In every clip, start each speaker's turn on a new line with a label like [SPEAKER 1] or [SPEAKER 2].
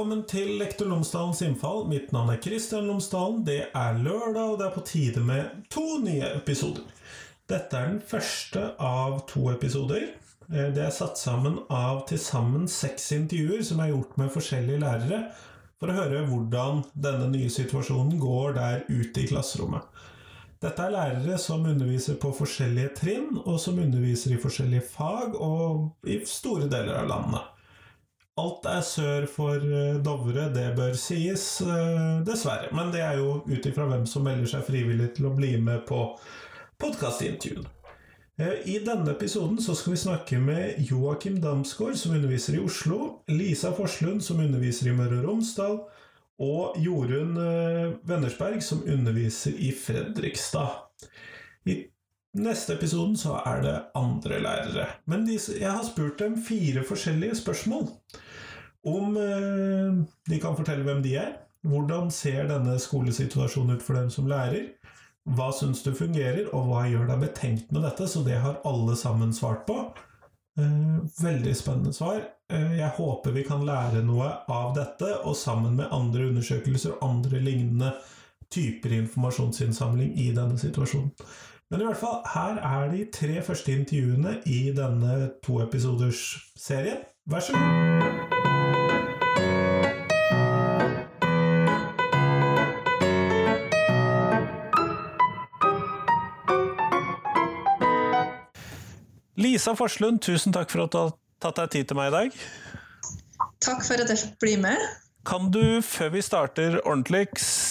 [SPEAKER 1] Velkommen til Lektor Lomsdalens innfall. Mitt navn er Kristian Lomsdalen. Det er lørdag, og det er på tide med to nye episoder. Dette er den første av to episoder. Eh, Det er satt sammen av til sammen seks intervjuer som er gjort med forskjellige lærere, for å høre hvordan denne nye situasjonen går der ute i klasserommet. Dette er lærere som underviser på forskjellige trinn, og som underviser i forskjellige fag og i store deler av landet. Alt er sør for eh, Dovre, det bør sies, eh, dessverre. Men det er jo ut ifra hvem som melder seg frivillig til å bli med på podkastintervjuene. Eh, I denne episoden så skal vi snakke med Joakim Damsgaard, som underviser i Oslo, Lisa Forslund, som underviser i Møre og Romsdal, og Jorunn Vennersberg, som underviser i Fredrikstad. I neste episoden så er det andre lærere. Men jeg har spurt dem fire forskjellige spørsmål. Om eh, de kan fortelle hvem de er. Hvordan ser denne skolesituasjonen ut for dem som lærer? Hva syns du fungerer, og hva gjør deg betenkt med dette? Så det har alle sammen svart på. Eh, veldig spennende svar. Eh, jeg håper vi kan lære noe av dette, og sammen med andre undersøkelser og andre lignende typer informasjonsinnsamling i denne situasjonen. Men i hvert fall, her er de tre første intervjuene i denne toepisoders serien. Vær så god. Lisa Forslund, tusen takk for at du har tatt deg tid til meg i dag.
[SPEAKER 2] Takk for at jeg fikk bli med.
[SPEAKER 1] Kan du, før vi starter ordentlig,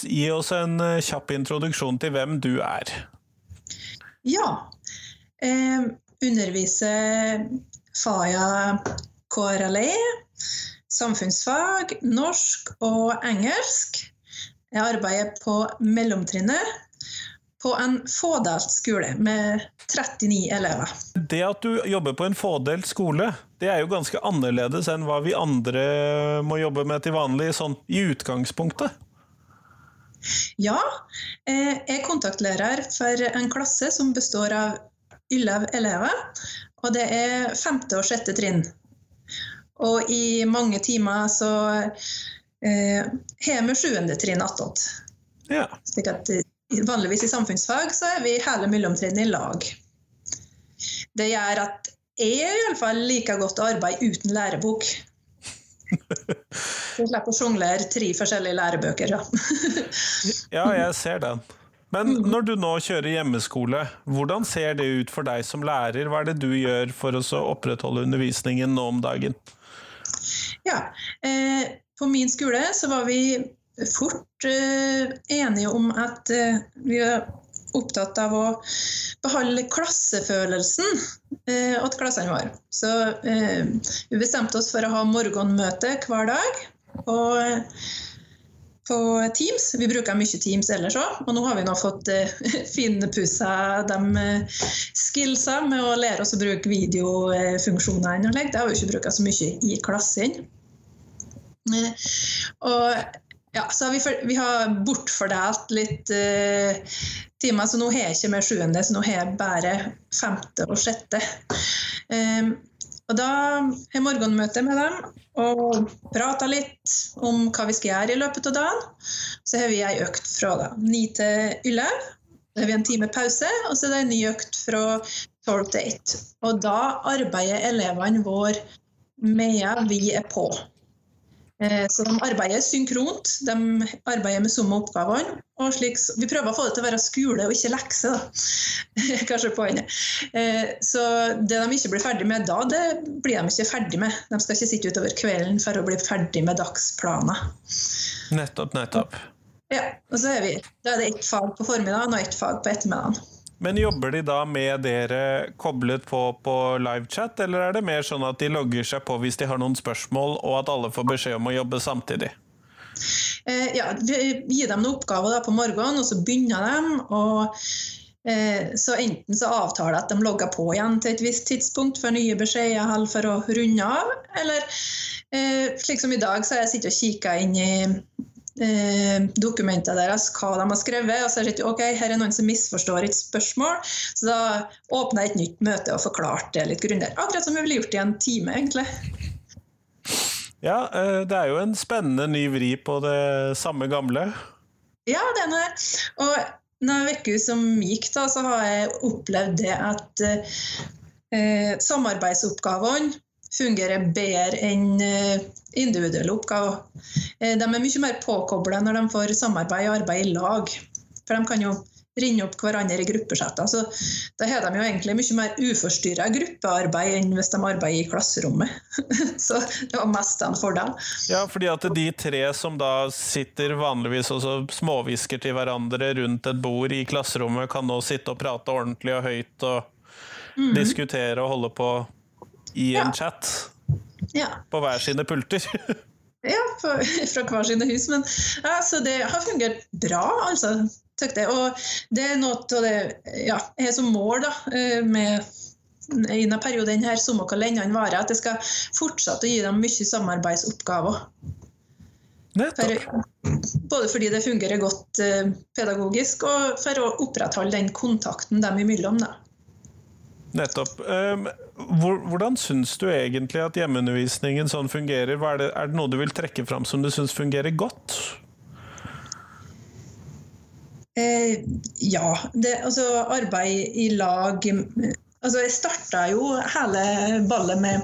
[SPEAKER 1] gi oss en eh, kjapp introduksjon til hvem du er?
[SPEAKER 2] Ja. Eh, underviser Faya KRLE, samfunnsfag, norsk og engelsk. Jeg arbeider på mellomtrinnet på en fådelt skole med 39 elever.
[SPEAKER 1] Det at du jobber på en fådelt skole, det er jo ganske annerledes enn hva vi andre må jobbe med til vanlig, sånn i utgangspunktet.
[SPEAKER 2] Ja, eh, jeg er kontaktlærer for en klasse som består av 11 elever. Og det er femte og sjette trinn. Og i mange timer så eh, vi sjuende trinn attåt.
[SPEAKER 1] Ja.
[SPEAKER 2] Slik at eh, vanligvis i samfunnsfag så er vi hele mellomtrinnet i lag. Det gjør at jeg i alle fall liker godt å arbeide uten lærebok. Jeg slipper å sjonglere tre forskjellige lærebøker. Ja.
[SPEAKER 1] ja, jeg ser den. Men når du nå kjører hjemmeskole, hvordan ser det ut for deg som lærer? Hva er det du gjør for å opprettholde undervisningen nå om dagen?
[SPEAKER 2] Ja, eh, På min skole så var vi fort eh, enige om at eh, vi er opptatt av å beholde klassefølelsen eh, til klassene våre. Så eh, vi bestemte oss for å ha morgenmøte hver dag. Og på Teams. Vi bruker mye Teams ellers òg, og nå har vi nå fått eh, finpussa de skillsa med å lære oss å bruke videofunksjonene. Det har vi ikke brukt så mye i klassen. Og ja, så har vi, for, vi har bortfordelt litt eh, timer, så nå har jeg ikke mer sjuende, så nå har jeg bare femte og sjette. Um, og da har morgenmøte med dem og prater litt om hva vi skal gjøre i løpet av dagen. Så har vi ei økt fra da, 9 til 11. Så har vi en time pause, og så er det en ny økt fra 12 til 1. Og da arbeider elevene våre med vi er på. Så de arbeider synkront, de arbeider med samme oppgavene. og slik, Vi prøver å få det til å være skole og ikke lekse. da, kanskje poenget. Så det de ikke blir ferdig med da, det blir de ikke ferdig med. De skal ikke sitte utover kvelden for å bli ferdig med dagsplaner.
[SPEAKER 1] Nettopp, nettopp.
[SPEAKER 2] Ja, og så er vi, Da er det ett fag på formiddagen og ett fag på ettermiddagen.
[SPEAKER 1] Men jobber de da med dere koblet på på livechat, eller er det mer sånn at de logger seg på hvis de har noen spørsmål, og at alle får beskjed om å jobbe samtidig?
[SPEAKER 2] Eh, ja, gir dem noen oppgaver da på morgenen, og så begynner de. og eh, så Enten så avtaler at de logger på igjen til et visst tidspunkt for nye beskjeder eller for å runde av. Eller eh, slik som i dag, så har jeg sittet og kikka inn i dokumenter deres, hva de har skrevet. Og så har jeg sett ok, her er noen som misforstår et spørsmål. Så da åpner jeg et nytt møte og forklarte det litt grundigere. Akkurat som vi ville gjort i en time, egentlig.
[SPEAKER 1] Ja, eh, det er jo en spennende ny vri på det samme gamle.
[SPEAKER 2] Ja, det er det. Og noen uker som gikk, da, så har jeg opplevd det at eh, samarbeidsoppgavene fungerer bedre enn eh, individuelle oppgaver. Eh, de er mye mer påkobla når de får samarbeid og arbeid i lag. For de kan jo rinne opp hverandre i gruppesetter. Så da har de jo egentlig mye mer uforstyrra gruppearbeid enn hvis de arbeider i klasserommet. så det var mest en fordel.
[SPEAKER 1] Ja, fordi at de tre som da sitter vanligvis og småhvisker til hverandre rundt et bord i klasserommet, kan nå sitte og prate ordentlig og høyt og mm. diskutere og holde på i en ja. chat.
[SPEAKER 2] Ja.
[SPEAKER 1] På hver sine pulter.
[SPEAKER 2] ja, fra hver sine hus. Men ja, det har fungert bra, altså jeg. Og det er noe av det ja, jeg har som mål da, eh, med i denne perioden her, som kan lendene varer, at jeg skal fortsette å gi dem mye samarbeidsoppgaver. For, både fordi det fungerer godt eh, pedagogisk, og for å opprettholde den kontakten dem imellom. Da.
[SPEAKER 1] Nettopp. Um, hvordan syns du egentlig at hjemmeundervisningen sånn fungerer? Er det, er det noe du vil trekke fram som du syns fungerer godt?
[SPEAKER 2] Eh, ja. Det, altså arbeid i lag Altså, jeg starta jo hele ballet med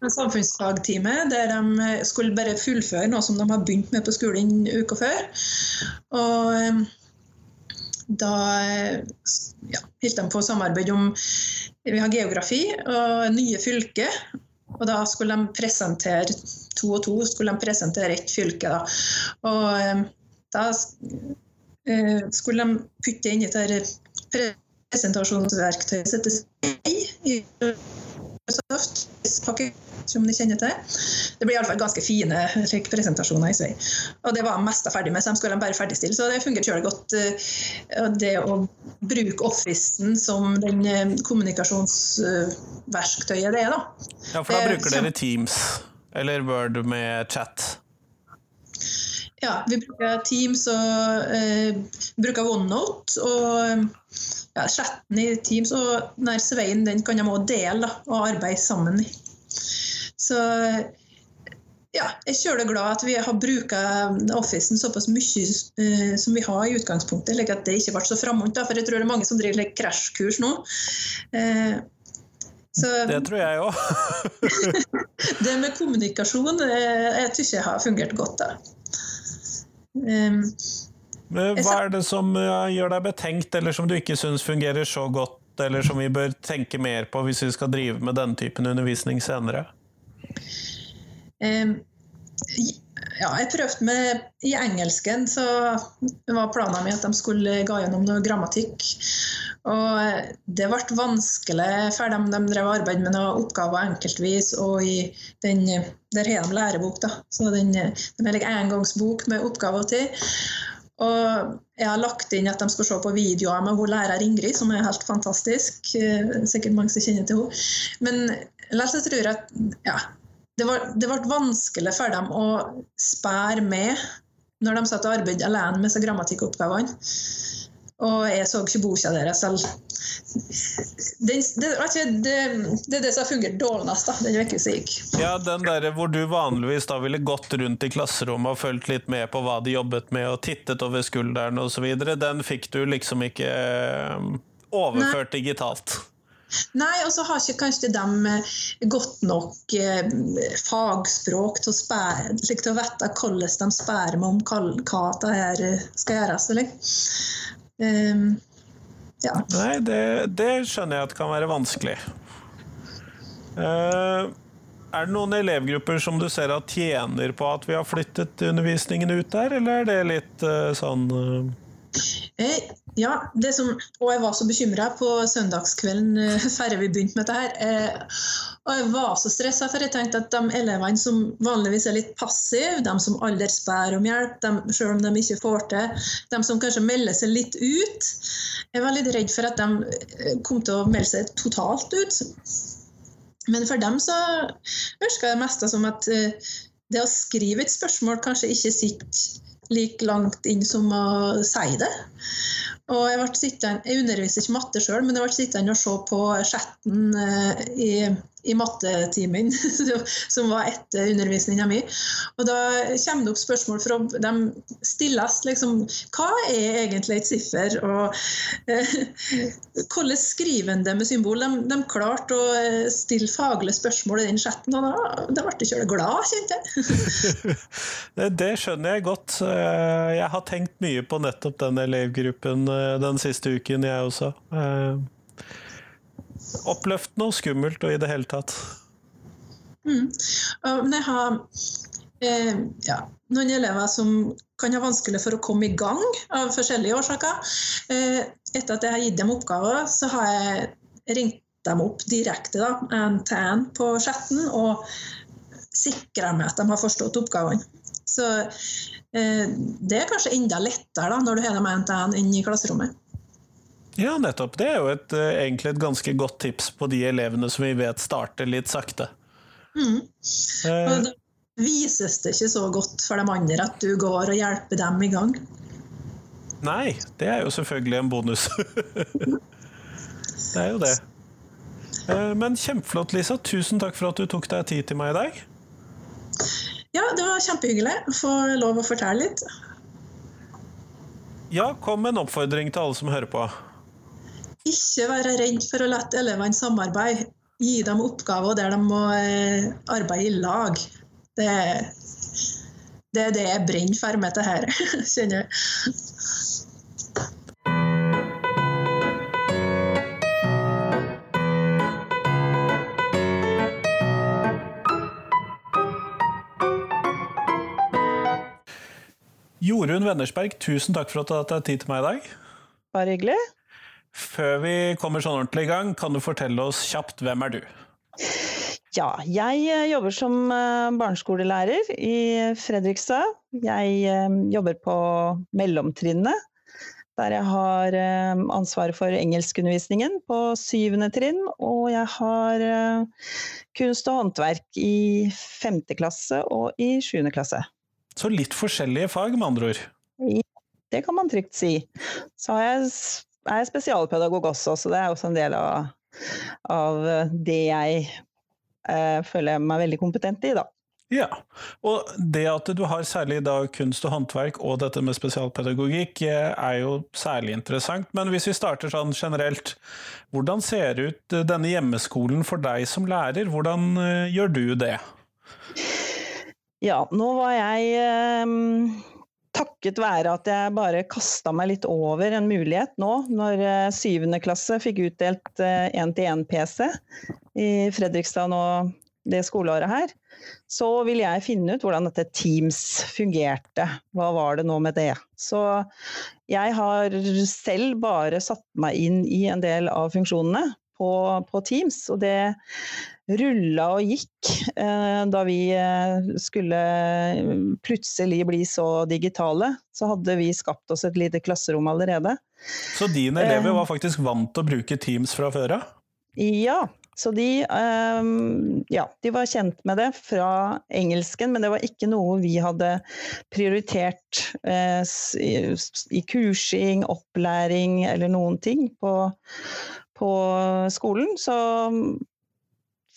[SPEAKER 2] en samfunnsfagtime der de skulle bare fullføre noe som de har begynt med på skolen uka før. Og eh, da ja, holdt de på å samarbeide om Vi har geografi og nye fylker. Og da skulle de presentere to og to skulle de presentere ett fylke. Da. Og eh, da Eh, skulle de putte inn dette presentasjonsverktøyet sitt i Microsoft som de kjenner til. Det blir iallfall ganske fine presentasjoner i seg. Og det var mest ferdig med, så de skulle bare ferdigstille. Så det fungerte kjølig godt. Eh, det å bruke Officen som den eh, kommunikasjonsverktøyet det er, da.
[SPEAKER 1] Ja, for da bruker dere Teams eller Word med chat?
[SPEAKER 2] Ja, vi bruker Teams og eh, bruker OneNote. Og ja, chatten i Teams og denne Svein den kan de òg dele da, og arbeide sammen i. Så ja, jeg er kjølig glad at vi har brukt Officen såpass mye uh, som vi har i utgangspunktet. Like at det ikke ble så framåt. For jeg tror det er mange som driver like, krasjkurs nå. Uh,
[SPEAKER 1] så, det tror jeg òg.
[SPEAKER 2] det med kommunikasjon eh, jeg syns jeg har fungert godt. da.
[SPEAKER 1] Um, Hva er det som gjør deg betenkt, eller som du ikke syns fungerer så godt, eller som vi bør tenke mer på hvis vi skal drive med denne typen undervisning senere?
[SPEAKER 2] Um, ja, jeg prøvde med I engelsken så var planen min at de skulle ga gjennom noe grammatikk. Og det ble vanskelig for dem. De drev arbeid med noen oppgaver enkeltvis. Og i den, der har de lærebok. da. Så den, den er en engangsbok med oppgaver til. Og jeg har lagt inn at de skal se på videoer med hun lærer Ingrid, som er helt fantastisk. Eh, sikkert mange som kjenner til henne. Men la tror jeg at ja, det, var, det ble vanskelig for dem å spære med når de satt og arbeidet alene med seg grammatikkoppgavene. Og jeg så ikke boka deres selv. Det, det, det, det, er det som har fungert dårligst da, den uka som gikk.
[SPEAKER 1] Ja, den der hvor du vanligvis da ville gått rundt i klasserommet og fulgt litt med på hva de jobbet med, og tittet over skulderen osv., den fikk du liksom ikke eh, overført Nei. digitalt?
[SPEAKER 2] Nei, og så har ikke kanskje de eh, godt nok eh, fagspråk til å, spære, til å vite hvordan de spør meg om hva dette skal gjøres. Eller?
[SPEAKER 1] Um, ja. Nei, det, det, skjønner jeg at kan være vanskelig. Uh, er det noen elevgrupper som du ser at tjener på at vi har flyttet undervisningen ut der, eller er det litt uh, sånn uh...
[SPEAKER 2] Eh, ja, som, og jeg var så bekymra på søndagskvelden eh, før vi begynte med dette. her. Eh, og jeg var så stressa, for jeg tenkte at de elevene som vanligvis er litt passive, de som aldri spør om hjelp, de, selv om de ikke får til, de som kanskje melder seg litt ut Jeg var litt redd for at de kom til å melde seg totalt ut. Men for dem så virka det meste som at det å skrive et spørsmål kanskje ikke sitter like langt inn som å si det. Og jeg, sittende, jeg underviser ikke matte sjøl, men jeg ble sittende og se på chatten eh, i i mattetimen, som var etter undervisninga mi. Og da kommer det opp spørsmål fra De stilles liksom Hva er egentlig et siffer? Og eh, hvordan skriver en det med symbol? De, de klarte å eh, stille faglige spørsmål i den chatten, og da, da ble jeg kjølig glad, kjente jeg.
[SPEAKER 1] det skjønner jeg godt. Eh, jeg har tenkt mye på nettopp den elevgruppen eh, den siste uken, jeg også oppløftende og skummelt og i det hele tatt.
[SPEAKER 2] Mm. Men jeg har eh, ja, noen elever som kan ha vanskelig for å komme i gang av forskjellige årsaker. Eh, etter at jeg har gitt dem oppgaver, så har jeg ringt dem opp direkte da, en til på chatten og sikra meg at de har forstått oppgavene. Så eh, det er kanskje enda lettere da, når du har dem en til en inn i klasserommet.
[SPEAKER 1] Ja, nettopp. Det er jo et, eh, egentlig et ganske godt tips på de elevene som vi vet starter litt sakte.
[SPEAKER 2] Mm. Eh. Da vises det ikke så godt for de andre at du går og hjelper dem i gang.
[SPEAKER 1] Nei, det er jo selvfølgelig en bonus. det er jo det. Eh, men kjempeflott, Lisa. Tusen takk for at du tok deg tid til meg i dag.
[SPEAKER 2] Ja, det var kjempehyggelig å få lov å fortelle litt.
[SPEAKER 1] Ja, kom med en oppfordring til alle som hører på.
[SPEAKER 2] Ikke være redd for å la elevene samarbeide. Gi dem oppgaver der de må eh, arbeide i lag. Det, det er det jeg brenner for med dette her, kjenner jeg.
[SPEAKER 1] Jorunn Wennersberg, tusen takk for at du har tatt tid til meg i dag.
[SPEAKER 3] Bare hyggelig.
[SPEAKER 1] Før vi kommer sånn ordentlig i gang, kan du fortelle oss kjapt hvem er du?
[SPEAKER 3] Ja, jeg eh, jobber som eh, barneskolelærer i Fredrikstad. Jeg eh, jobber på mellomtrinnet, der jeg har ansvaret for engelskundervisningen på syvende trinn. Og jeg har kunst og håndverk i femte klasse og i sjuende klasse.
[SPEAKER 1] Så litt forskjellige fag, med andre ord?
[SPEAKER 3] Ja, det kan man trygt si. Så har jeg er spesialpedagog også, så det er også en del av, av det jeg eh, føler meg veldig kompetent i, da.
[SPEAKER 1] Ja, og det at du har særlig da kunst og håndverk og dette med spesialpedagogikk eh, er jo særlig interessant, men hvis vi starter sånn generelt, hvordan ser ut denne hjemmeskolen for deg som lærer, hvordan eh, gjør du det?
[SPEAKER 3] Ja, nå var jeg takket være at jeg bare kasta meg litt over en mulighet nå, når eh, syvende klasse fikk utdelt én-til-én-PC eh, i Fredrikstad nå det skoleåret her, så ville jeg finne ut hvordan dette Teams fungerte. Hva var det nå med det? Så jeg har selv bare satt meg inn i en del av funksjonene på, på Teams, og det rulla og gikk eh, da vi eh, skulle plutselig bli så digitale. Så hadde vi skapt oss et lite klasserom allerede.
[SPEAKER 1] Så dine elever eh, var faktisk vant til å bruke Teams fra før av?
[SPEAKER 3] Ja. Så de, ja, de var kjent med det fra engelsken, men det var ikke noe vi hadde prioritert i kursing, opplæring eller noen ting på, på skolen. Så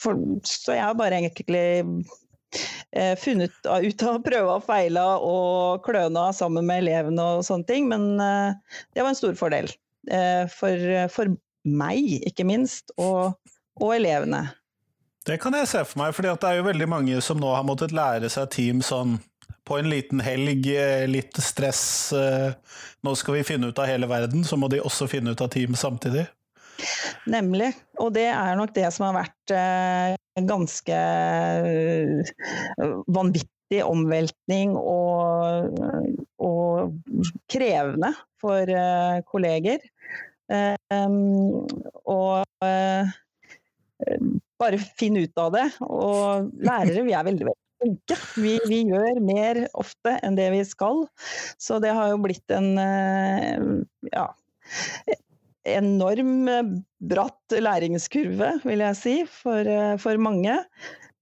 [SPEAKER 3] for, så jeg har bare egentlig eh, funnet ut av å prøve og feile og kløna sammen med elevene og sånne ting. Men eh, det var en stor fordel. Eh, for, for, meg, ikke minst, og, og, elevene.
[SPEAKER 1] Det kan jeg se for meg, for det er jo veldig mange som nå har måttet lære seg team sånn på en liten helg, eh, litt stress. Eh, nå skal vi finne ut av hele verden, så må de også finne ut av team samtidig.
[SPEAKER 3] Nemlig. Og det er nok det som har vært eh, ganske eh, vanvittig omveltning og, og krevende for eh, kolleger. og bare finne ut av det. Og lærere, vi er veldig, veldig. Vi, vi, gjør mer ofte enn det vi skal. Så det har jo blitt en ja, enorm eh, bratt læringskurve, vil jeg si, for, eh, for mange.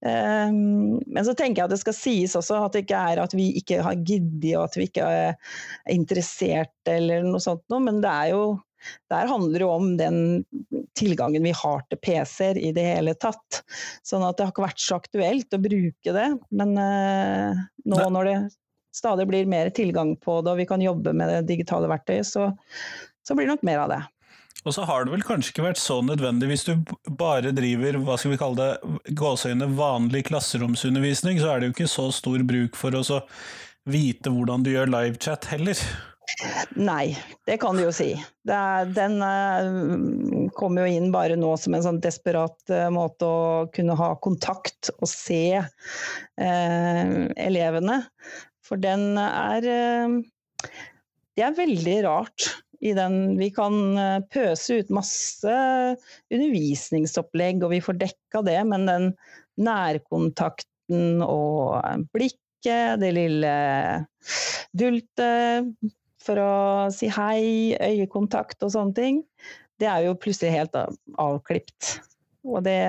[SPEAKER 3] Ehm, men så tenker jeg at det skal sies også at det ikke er at vi ikke har giddet og at vi ikke er interessert eller noe sånt noe, men det er jo der handler det om den tilgangen vi har til PC-er i det hele tatt. Sånn at det har ikke vært så aktuelt å bruke det. Men uh, nå Nei. når det stadig blir mer tilgang på det, og vi kan jobbe med det digitale verktøyet, så, så blir det nok mer av det.
[SPEAKER 1] Og så har det vel kanskje ikke vært så nødvendig hvis du bare driver hva skal vi kalle det, gåseøyne vanlig klasseromsundervisning, så er det jo ikke så stor bruk for å vite hvordan du gjør livechat heller.
[SPEAKER 3] Nei, det kan du jo si. Er, den uh, kom jo inn bare nå som en sånn desperat uh, måte å kunne ha kontakt og se uh, elevene. For den er Det er veldig rart. I den vi kan pøse ut masse undervisningsopplegg, og vi får dekka det, men den nærkontakten og blikket, det lille dultet for å si hei, øyekontakt og sånne ting, det er jo plutselig helt avklipt. Og det,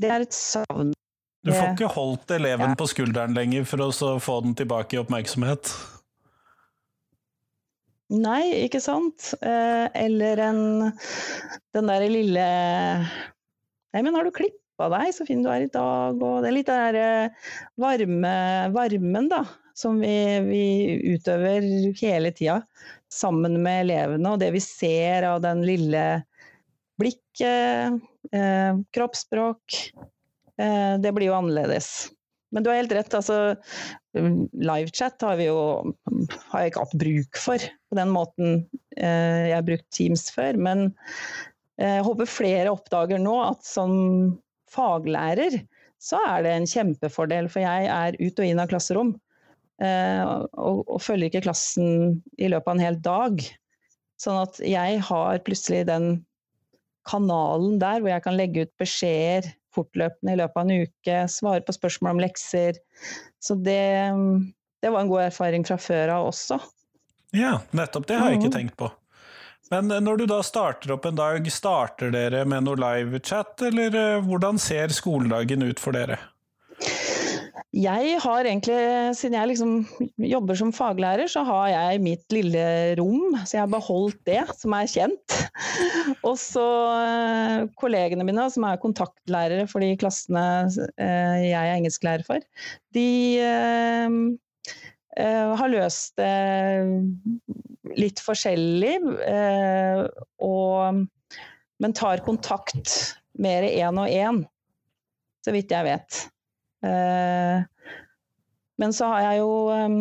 [SPEAKER 3] det er et savn.
[SPEAKER 1] Du får ikke holdt eleven ja. på skulderen lenger for å få den tilbake i oppmerksomhet?
[SPEAKER 3] Nei, ikke sant. Eh, eller en den derre lille Nei, men har du klippa deg, så fin du er i dag, og det er litt den derre eh, varme, varmen, da som vi, vi utøver hele tida sammen med elevene. Og det vi ser av den lille blikket, eh, kroppsspråk, det blir jo annerledes. Men du har helt rett. altså Livechat har jo har jeg ikke hatt bruk for på den måten eh, jeg har brukt Teams før. Men eh, jeg håper flere oppdager nå at som faglærer så er det en kjempefordel, for jeg er ut og inn av klasserom. Eh, og, og følger ikke klassen i løpet av en hel dag. Sånn at jeg har plutselig den kanalen der hvor jeg kan legge ut beskjeder fortløpende i løpet av en uke, svare på spørsmål om lekser. Så det, det var en god erfaring fra før av også.
[SPEAKER 1] Ja, nettopp. Det har jeg ikke tenkt på. Men når du da starter opp en dag, starter dere med noe livechat, eller eh, hvordan ser skoledagen ut for dere?
[SPEAKER 3] Jeg har egentlig, siden jeg liksom jobber som faglærer, så har jeg mitt lille rom. Så jeg har beholdt det, som er kjent. Og så eh, kollegene mine, som er kontaktlærere for de klassene eh, jeg er engelsklærer for, de eh, har løst det litt forskjellig. Og, men tar kontakt mer én og én, så vidt jeg vet. Eh, men så har jeg jo ehm,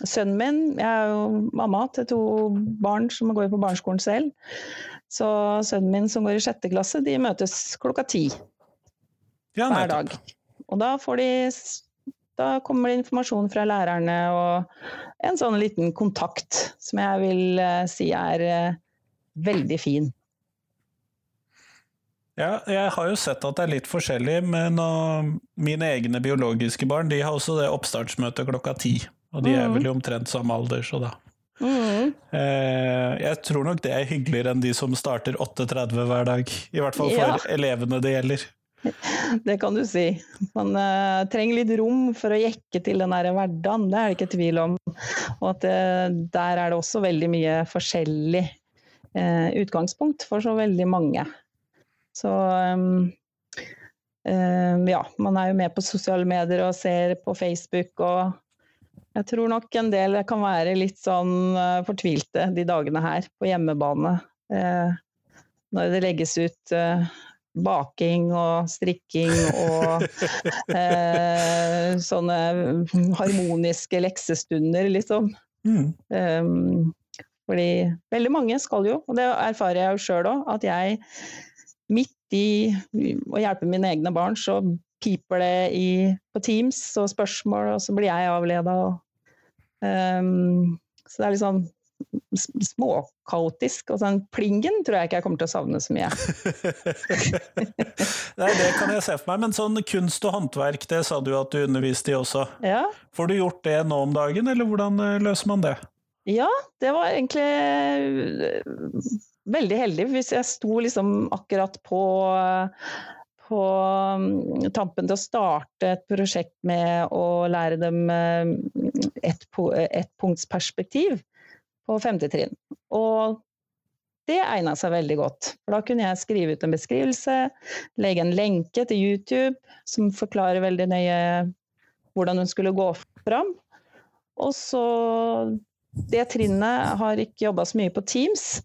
[SPEAKER 3] sønnen min Jeg er jo mamma til to barn som går på barneskolen selv. Så sønnen min som går i sjette klasse, de møtes klokka ti hver dag. Og da får de da kommer det informasjon fra lærerne og en sånn liten kontakt som jeg vil uh, si er uh, veldig fin.
[SPEAKER 1] Ja, jeg har jo sett at det er litt forskjellig, men mine egne biologiske barn de har også det oppstartsmøtet klokka ti. Og de er mm. vel omtrent samme alder, så da. Mm. Eh, jeg tror nok det er hyggeligere enn de som starter 8.30 hver dag. I hvert fall for ja. elevene det gjelder.
[SPEAKER 3] Det kan du si. Man uh, trenger litt rom for å jekke til den der hverdagen, det er det ikke tvil om. Og at uh, der er det også veldig mye forskjellig uh, utgangspunkt for så veldig mange. Så um, um, ja, man er jo med på sosiale medier og ser på Facebook og jeg tror nok en del kan være litt sånn uh, fortvilte de dagene her på hjemmebane. Uh, når det legges ut uh, baking og strikking og sånne harmoniske leksestunder, liksom. Mm. Um, fordi veldig mange skal jo, og det erfarer jeg jo sjøl òg, at jeg midt i å hjelpe mine egne barn, så piper det i, på Teams og spørsmål, og så blir jeg avleda. Um, så det er litt sånn småkaotisk. Og sånn plingen tror jeg ikke jeg kommer til å savne så mye.
[SPEAKER 1] Nei, det kan jeg se for meg. Men sånn kunst og håndverk, det sa du at du underviste i også. Ja. Får du gjort det nå om dagen, eller hvordan eh, løser man det?
[SPEAKER 3] Ja, det var egentlig veldig heldig. Hvis jeg sto liksom akkurat på, på mm, tampen til å starte et prosjekt med å lære dem ett et punkts perspektiv, på femte trinn. Og det egna seg veldig godt. For da kunne jeg skrive ut en beskrivelse, legge en lenke til YouTube som forklarer veldig nøye hvordan hun skulle gå fram. Og så Det trinnet har ikke jobba så mye på Teams,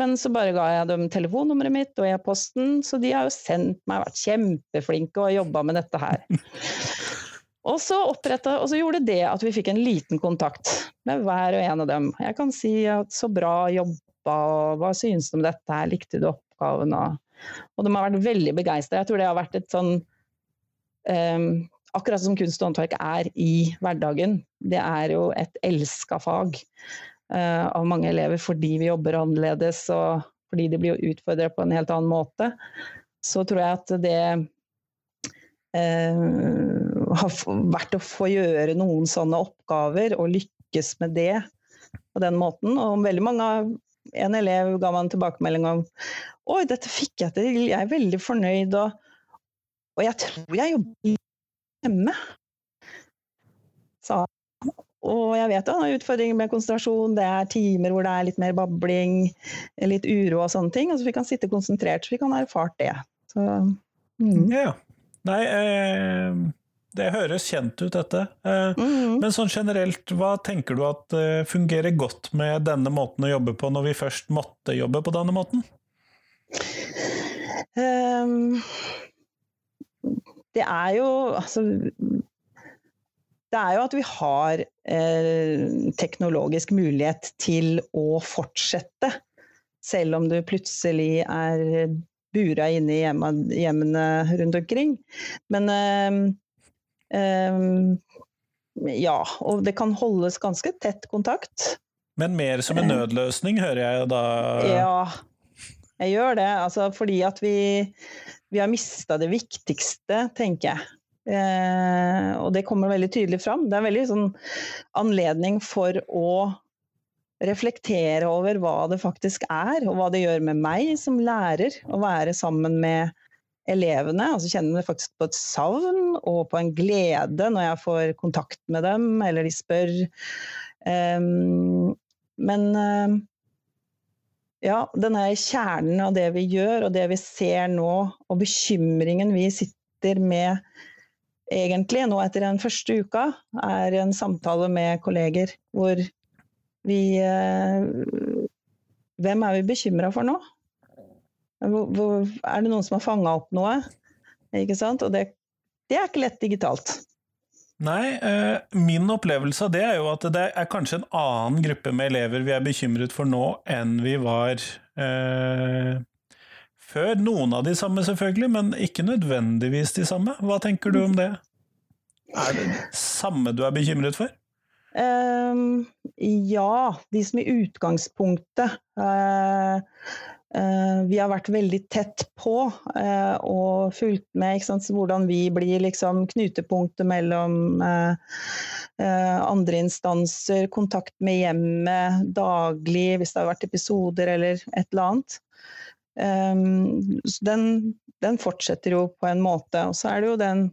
[SPEAKER 3] men så bare ga jeg dem telefonnummeret mitt og e-posten, så de har jo sendt meg, vært kjempeflinke og jobba med dette her. Og så, og så gjorde det at vi fikk en liten kontakt med hver og en av dem. Jeg kan si at så bra jobba, og hva synes du om dette her, likte du oppgaven? Og, og de har vært veldig begeistra. Jeg tror det har vært et sånn um, Akkurat som kunst og håndverk er i hverdagen. Det er jo et elska fag av mange elever fordi vi jobber annerledes og fordi de blir utfordra på en helt annen måte. Så tror jeg at det uh, har vært å få gjøre noen sånne oppgaver og lykkes med det på den måten. Og veldig mange en elev ga meg en tilbakemelding om Oi, dette fikk jeg til, jeg er veldig fornøyd. Og, og jeg tror jeg jobber hjemme. Sa og jeg vet han har utfordringer med konsentrasjon, det er timer hvor det er litt mer babling, litt uro og sånne ting. Og så fikk han sitte konsentrert, så fikk han erfart det. Så,
[SPEAKER 4] mm. Ja. Nei, eh, det høres kjent ut, dette. Eh, mm. Men sånn generelt, hva tenker du at eh, fungerer godt med denne måten å jobbe på, når vi først måtte jobbe på denne måten? Um,
[SPEAKER 3] det er jo altså det er jo at vi har eh, teknologisk mulighet til å fortsette, selv om du plutselig er bura inne i hjemmene rundt omkring. Men eh, eh, ja, og det kan holdes ganske tett kontakt.
[SPEAKER 4] Men mer som en nødløsning, hører jeg da?
[SPEAKER 3] Ja, jeg gjør det. Altså fordi at vi, vi har mista det viktigste, tenker jeg. Eh, og det kommer veldig tydelig fram. Det er veldig sånn anledning for å reflektere over hva det faktisk er, og hva det gjør med meg som lærer å være sammen med elevene. Altså kjenner det faktisk på et savn og på en glede når jeg får kontakt med dem, eller de spør. Um, men uh, ja, denne kjernen av det vi gjør, og det vi ser nå, og bekymringen vi sitter med egentlig nå etter den første uka, er en samtale med kolleger hvor vi eh, Hvem er vi bekymra for nå? Hvor, er det noen som har fanga opp noe? Ikke sant? Og det, det er ikke lett digitalt.
[SPEAKER 4] Nei, eh, min opplevelse av det er jo at det er kanskje en annen gruppe med elever vi er bekymret for nå enn vi var eh, før. Noen av de samme, selvfølgelig, men ikke nødvendigvis de samme. Hva tenker du om det? Er det samme du er bekymret for?
[SPEAKER 3] Um, ja, de som i utgangspunktet uh, uh, Vi har vært veldig tett på uh, og fulgt med sant, hvordan vi blir liksom, knutepunktet mellom andre instanser, kontakt med hjemmet daglig hvis det har vært episoder eller et eller annet. Um, den, den, fortsetter jo på en måte. Og så er det jo den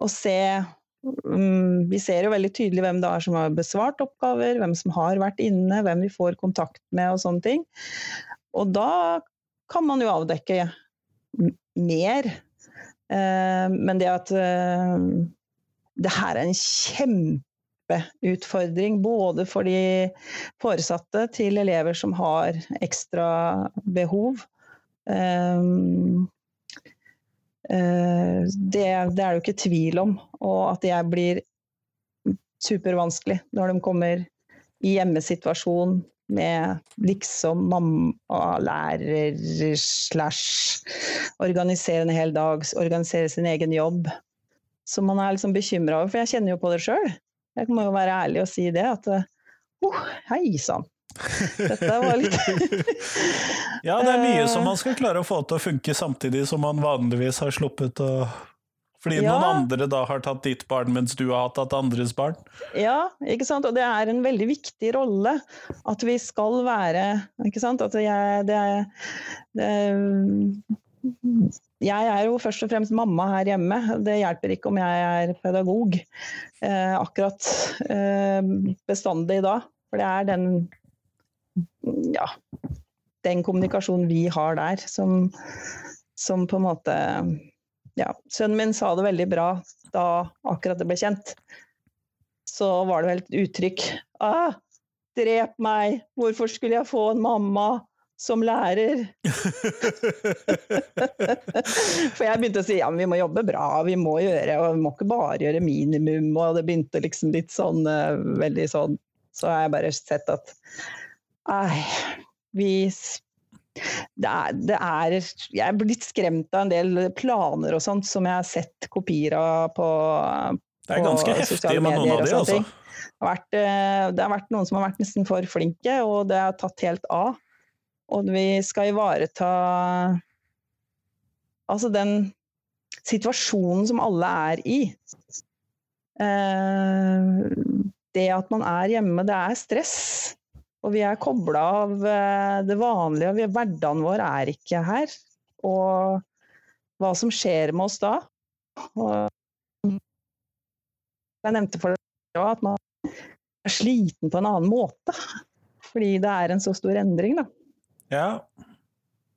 [SPEAKER 3] å se um, Vi ser jo veldig tydelig hvem det er som har besvart oppgaver, hvem som har vært inne, hvem vi får kontakt med og sånne ting. Og da kan man jo avdekke mer. Uh, men det at uh, det her er en kjempe kjempeutfordring både for de foresatte til elever som har ekstra behov. Um, uh, det, det, er det jo ikke tvil om. Og at det blir supervanskelig når de kommer i hjemmesituasjon med liksom mamma, lærer slash organisere en hel dag, organisere sin egen jobb. Som man er liksom bekymra over, for jeg kjenner jo på det sjøl. Jeg må jo være ærlig og si det, at oh, hei sann. Dette var litt
[SPEAKER 4] Ja, det er mye som man skal klare å få til å funke samtidig som man vanligvis har sluppet å fordi ja. noen andre da har tatt ditt barn mens du har tatt andres barn?
[SPEAKER 3] Ja, ikke sant. Og det er en veldig viktig rolle at vi skal være Ikke sant. At jeg, det, det, jeg er jo først og fremst mamma her hjemme. Det hjelper ikke om jeg er pedagog eh, akkurat eh, bestandig da. For det er den ja, den kommunikasjonen vi har der, som, som på en måte Ja, sønnen min sa det veldig bra da akkurat det ble kjent. Så var det vel et uttrykk ah, Drep meg! Hvorfor skulle jeg få en mamma som lærer? For jeg begynte å si ja, men vi må jobbe bra, vi må gjøre, og vi må ikke bare gjøre minimum. Og det begynte liksom litt sånn veldig sånn. Så har jeg bare sett at nei, vi det er, det er, Jeg er blitt skremt av en del planer og sånt som jeg har sett kopier av på,
[SPEAKER 4] det er ganske heftig med noen av de, altså.
[SPEAKER 3] Det har, vært, eh, det har, vært, noen som har vært nesten for flinke, og det har tatt helt av. Og vi skal ivareta altså den situasjonen som alle er i. Eh, det at man er hjemme, det er stress. Og vi er kobla av eh, det vanlige, og hverdagen vår er ikke her. Og hva som skjer med oss da. Og jeg nevnte for deg at man er sliten på en annen måte. Fordi det er en så stor endring, da.
[SPEAKER 4] Ja,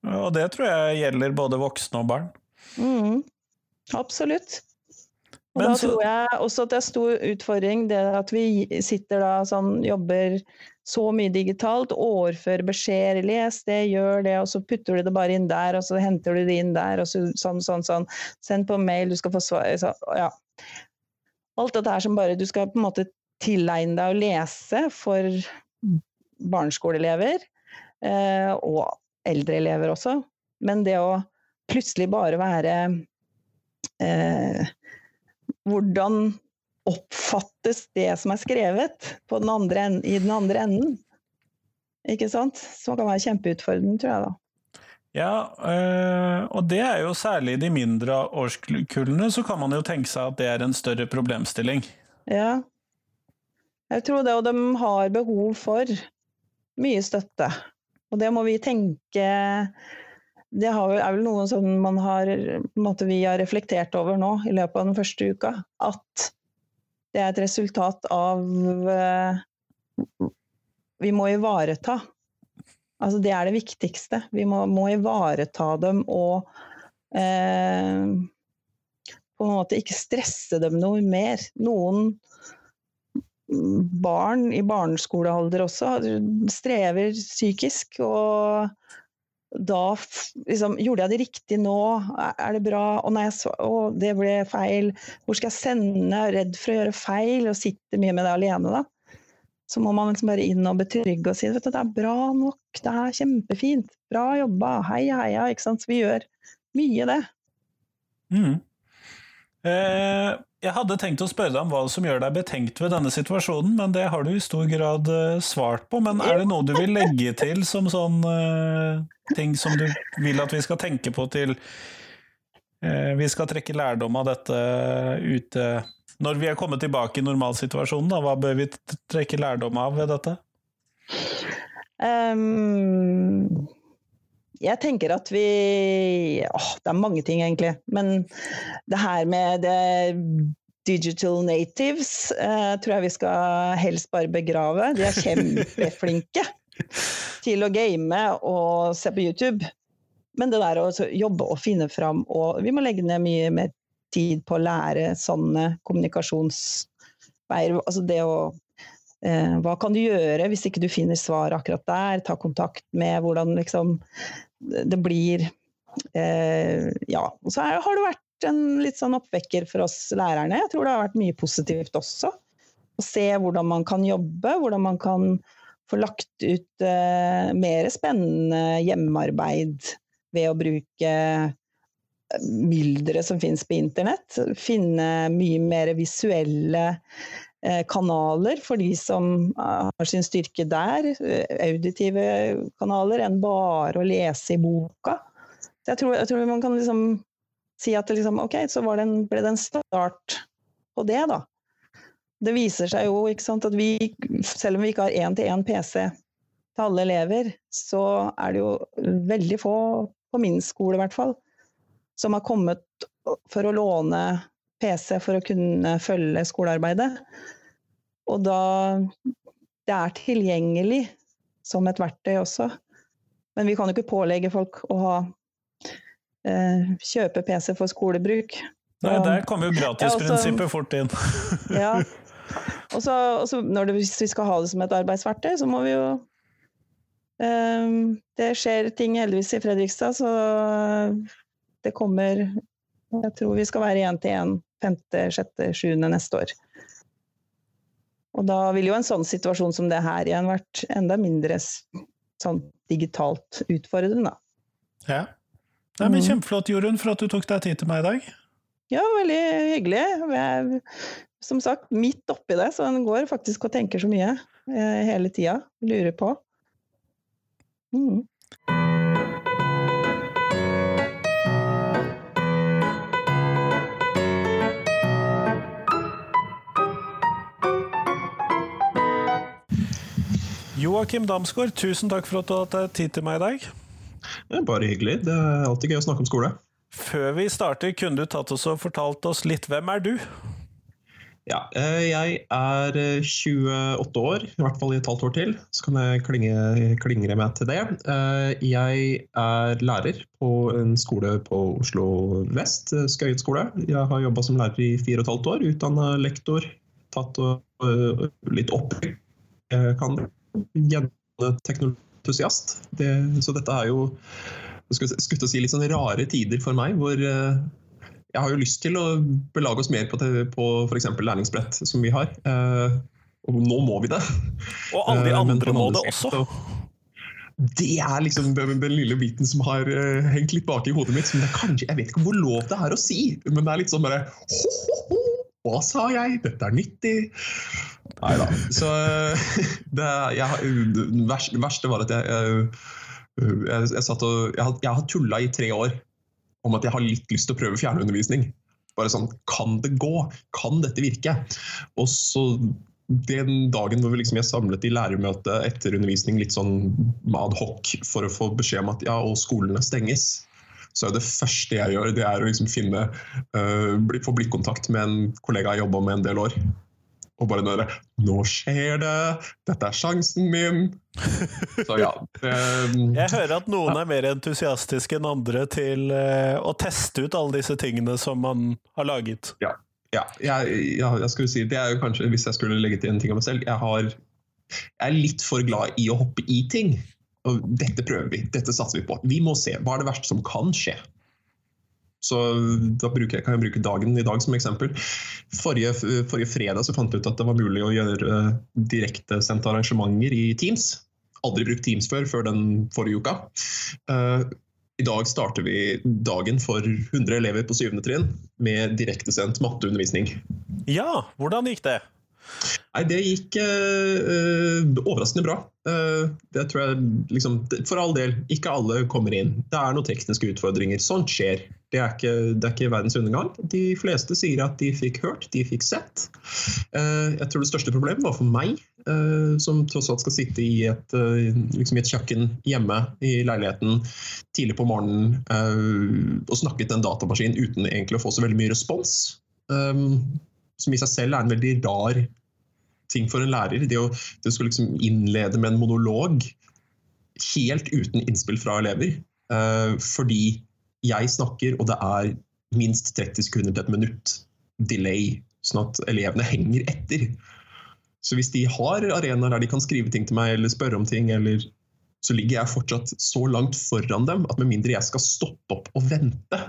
[SPEAKER 4] og det tror jeg gjelder både voksne og barn.
[SPEAKER 3] Mm, absolutt. Og Men da tror jeg også at det er stor utfordring det at vi sitter da sånn, jobber så mye digitalt, overfører beskjeder, les det, gjør det, og så putter du det bare inn der, og så henter du det inn der, og så sånn, sånn, sånn. Send på mail, du skal få svar så, Ja. Alt dette her som bare du skal på en måte tilegne deg å lese for barneskoleelever, og eldre elever også. Men det å plutselig bare være eh, Hvordan oppfattes det som er skrevet den en, i den andre enden? Ikke sant? Som kan være kjempeutfordrende, tror jeg da.
[SPEAKER 4] Ja, øh, og det er jo særlig i de mindre årskullene, så kan man jo tenke seg at det er en større problemstilling.
[SPEAKER 3] Ja, jeg tror det, og de har behov for mye støtte. Og det må vi tenke Det er vel noe som man har, måte vi har reflektert over nå i løpet av den første uka. At det er et resultat av Vi må ivareta Altså, det er det viktigste. Vi må, må ivareta dem og eh, på en måte ikke stresse dem noe mer. Noen barn i barneskolealder også strever psykisk. og da liksom, Gjorde jeg det riktig nå? Er det bra? Og nei, så, å, det ble feil. Hvor skal jeg sende? Redd for å gjøre feil og sitter mye med det alene, da så må man liksom bare inn og betrygge og si at det er bra nok, det er kjempefint, bra jobba, heia, heia. ikke sant? Så vi gjør mye det.
[SPEAKER 4] Mm. Eh, jeg hadde tenkt å spørre deg om hva som gjør deg betenkt ved denne situasjonen, men det har du i stor grad eh, svart på. Men er det noe du vil legge til som sånn eh, ting som du vil at vi skal tenke på til vi skal trekke lærdom av dette ute når vi er kommet tilbake i normalsituasjonen, da, hva bør vi trekke lærdom av ved dette?
[SPEAKER 3] Um, jeg tenker at vi åh, Det er mange ting, egentlig. Men det her med det digital natives eh, tror jeg vi skal helst bare begrave. De er kjempeflinke til å game og se på YouTube. Men det der å jobbe og finne fram og Vi må legge ned mye mer tid på å lære sånne kommunikasjonsveier. Altså det å eh, Hva kan du gjøre hvis ikke du finner svar akkurat der? Ta kontakt med hvordan liksom det blir eh, Ja. Og så har det vært en litt sånn oppvekker for oss lærerne. Jeg tror det har vært mye positivt også. Å se hvordan man kan jobbe, hvordan man kan få lagt ut eh, mer spennende hjemmearbeid ved å bruke mylderet som finnes på internett. Finne mye mer visuelle eh, kanaler for de som eh, har sin styrke der. Eh, auditive kanaler enn bare å lese i boka. Så jeg tror, jeg tror man kan liksom si at det liksom, ok, så det en, ble det en start på det, da. Det viser seg jo ikke sant, at vi, selv om vi ikke har én-til-én PC til alle elever, så er det jo veldig få, på min skole i hvert fall, som har kommet for å låne PC for å kunne følge skolearbeidet. Og da det er tilgjengelig som et verktøy også. Men vi kan jo ikke pålegge folk å ha, eh, kjøpe PC for skolebruk.
[SPEAKER 4] Nei, der kommer jo gratisprinsippet fort inn.
[SPEAKER 3] ja. Og så, hvis vi skal ha det som et arbeidsverktøy, så må vi jo eh, Det skjer ting heldigvis i Fredrikstad, så det kommer Jeg tror vi skal være én til én femte, sjette, sjuende neste år. Og da ville jo en sånn situasjon som det her igjen vært enda mindre sånn digitalt utfordrende, da.
[SPEAKER 4] Ja. Nei, men mm. Kjempeflott, Jorunn, for at du tok deg tid til meg i dag.
[SPEAKER 3] Ja, veldig hyggelig. Jeg som sagt midt oppi det, så en går faktisk og tenker så mye eh, hele tida. Lurer på. Mm.
[SPEAKER 4] Joakim Damsgaard, tusen takk for at du hadde tid til meg i dag.
[SPEAKER 5] Bare hyggelig. Det er alltid gøy å snakke om skole.
[SPEAKER 4] Før vi starter, kunne du tatt oss og fortalt oss litt hvem er du?
[SPEAKER 5] Ja, eh, jeg er 28 eh, år, i hvert fall i et halvt år til. Så kan jeg klinge, klingre meg til det. Eh, jeg er lærer på en skole på Oslo vest, Skøyen skole. Jeg har jobba som lærer i fire og et halvt år. Utdanna lektor, tatt litt opp. Jeg kan teknologientusiast. Det, så dette er jo skulle, å si litt sånn rare tider for meg, hvor uh, jeg har jo lyst til å belage oss mer på, på f.eks. læringsbrett, som vi har. Uh, og nå må vi det.
[SPEAKER 4] Og alle de uh, andre må det også.
[SPEAKER 5] Det er liksom den, den, lille biten som har uh, hengt litt bak i hodet mitt. Som det kanskje, jeg vet ikke hvor lov det er å si, men det er litt sånn bare ho, ho, ho, Hva sa jeg? Dette er nyttig. Nei da. Så det, jeg, det, verste, var at jeg, jeg, jeg, jeg satt og, jeg, jeg har tulla i tre år om at jeg har litt lyst til å prøve fjernundervisning. Bare sånn Kan det gå? Kan dette virke? Og så den dagen hvor vi liksom er samlet i lærermøte etter undervisning litt sånn ad hoc for å få beskjed om at ja, og skolene stenges, så er det første jeg gjør, det er å liksom finne uh, få blikkontakt med en kollega jeg jobba med en del år. Og bare nøre Nå skjer det! Dette er sjansen min! Så ja.
[SPEAKER 4] Um, jeg hører at noen ja. er mer entusiastiske enn andre til uh, å teste ut alle disse tingene som man har laget.
[SPEAKER 5] Ja. ja jeg, ja, jeg skulle si, det er jo kanskje, Hvis jeg skulle legge til en ting av meg selv jeg, har, jeg er litt for glad i å hoppe i ting. Dette prøver vi, dette satser vi på. Vi må se. Hva er det verste som kan skje? Så da jeg, kan jeg bruke dagen i dag som eksempel. Forrige, forrige fredag så fant jeg ut at det var mulig å gjøre uh, direktesendte arrangementer i Teams. Aldri brukt Teams før, før den forrige uka. Uh, I dag starter vi dagen for 100 elever på syvende trinn med direktesendt matteundervisning.
[SPEAKER 4] Ja, hvordan gikk det?
[SPEAKER 5] Nei, det gikk uh, overraskende bra. Uh, det tror jeg liksom For all del, ikke alle kommer inn. Det er noen tekniske utfordringer. Sånt skjer. Det er, ikke, det er ikke verdens undergang. De fleste sier at de fikk hørt, de fikk sett. Jeg tror det største problemet var for meg, som tross alt skal sitte i et, liksom et kjøkken hjemme i leiligheten tidlig på morgenen og snakke til en datamaskin uten egentlig å få så veldig mye respons. Um, som i seg selv er en veldig rar ting for en lærer. Det å, det å liksom innlede med en monolog helt uten innspill fra elever. Uh, fordi jeg snakker, og det er minst 30 sekunder til et minutt delay, sånn at elevene henger etter. Så hvis de har arenaer der de kan skrive ting til meg eller spørre om ting, eller, så ligger jeg fortsatt så langt foran dem at med mindre jeg skal stoppe opp og vente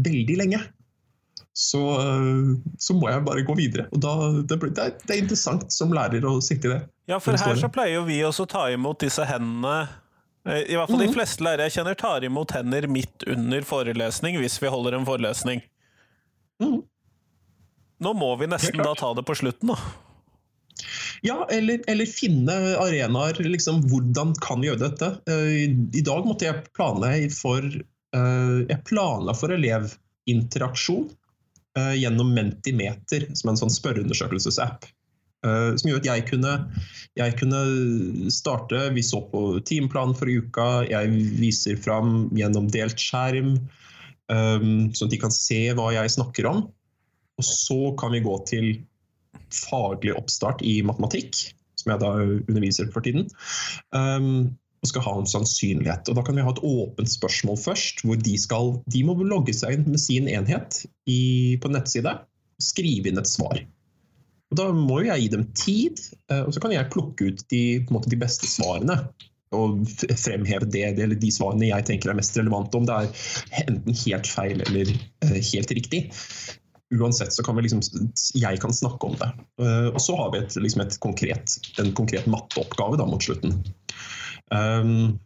[SPEAKER 5] veldig lenge, så, så, må jeg bare gå videre. Og da, det, det, er, det, er, interessant som lærer å sitte i det.
[SPEAKER 4] Ja, for her så pleier jo vi også å ta imot disse hendene. Eh, I hvert fall mm -hmm. de mhm. fleste lærere jeg kjenner, tar imot hender midt under forelesning hvis vi holder en forelesning. Mm. Nå må vi nesten da ta det på slutten, da.
[SPEAKER 5] Ja, eller, eller finne arenaer. Liksom, hvordan kan vi gjøre dette? Uh, I dag måtte jeg planlegge for Jeg planla for elevinteraksjon. Eh, gjennom Mentimeter, som er en sånn spørreundersøkelsesapp. Uh, som gjør at jeg kunne, jeg kunne, starte Vi så på timeplanen for uka. Jeg viser fram gjennom delt skjerm, um, sånn at de kan se hva jeg snakker om. Og så kan vi gå til faglig oppstart i matematikk. som jeg da underviser for tiden. Og skal ha en sannsynlighet. Og Da kan vi ha et åpent spørsmål først, hvor de, skal, de må logge seg inn med sin enhet i, på en nettside og skrive inn et svar. Og Da må jeg gi dem tid, eh, og så kan jeg plukke ut de, måte, de beste svarene. Og fremheve det, eller de svarene jeg tenker er mest relevante, om det er enten helt feil eller uh, helt riktig. Uansett så kan vi liksom, jeg kan snakke om det. Uh, og så har vi et, liksom et konkret, en konkret matteoppgave da, mot slutten. Um,